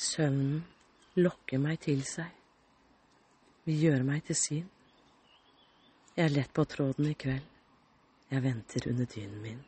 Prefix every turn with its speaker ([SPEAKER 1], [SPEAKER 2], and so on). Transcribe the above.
[SPEAKER 1] Søvnen lokker meg til seg, vil gjøre meg til sin. Jeg er lett på tråden i kveld, jeg venter under dynen min.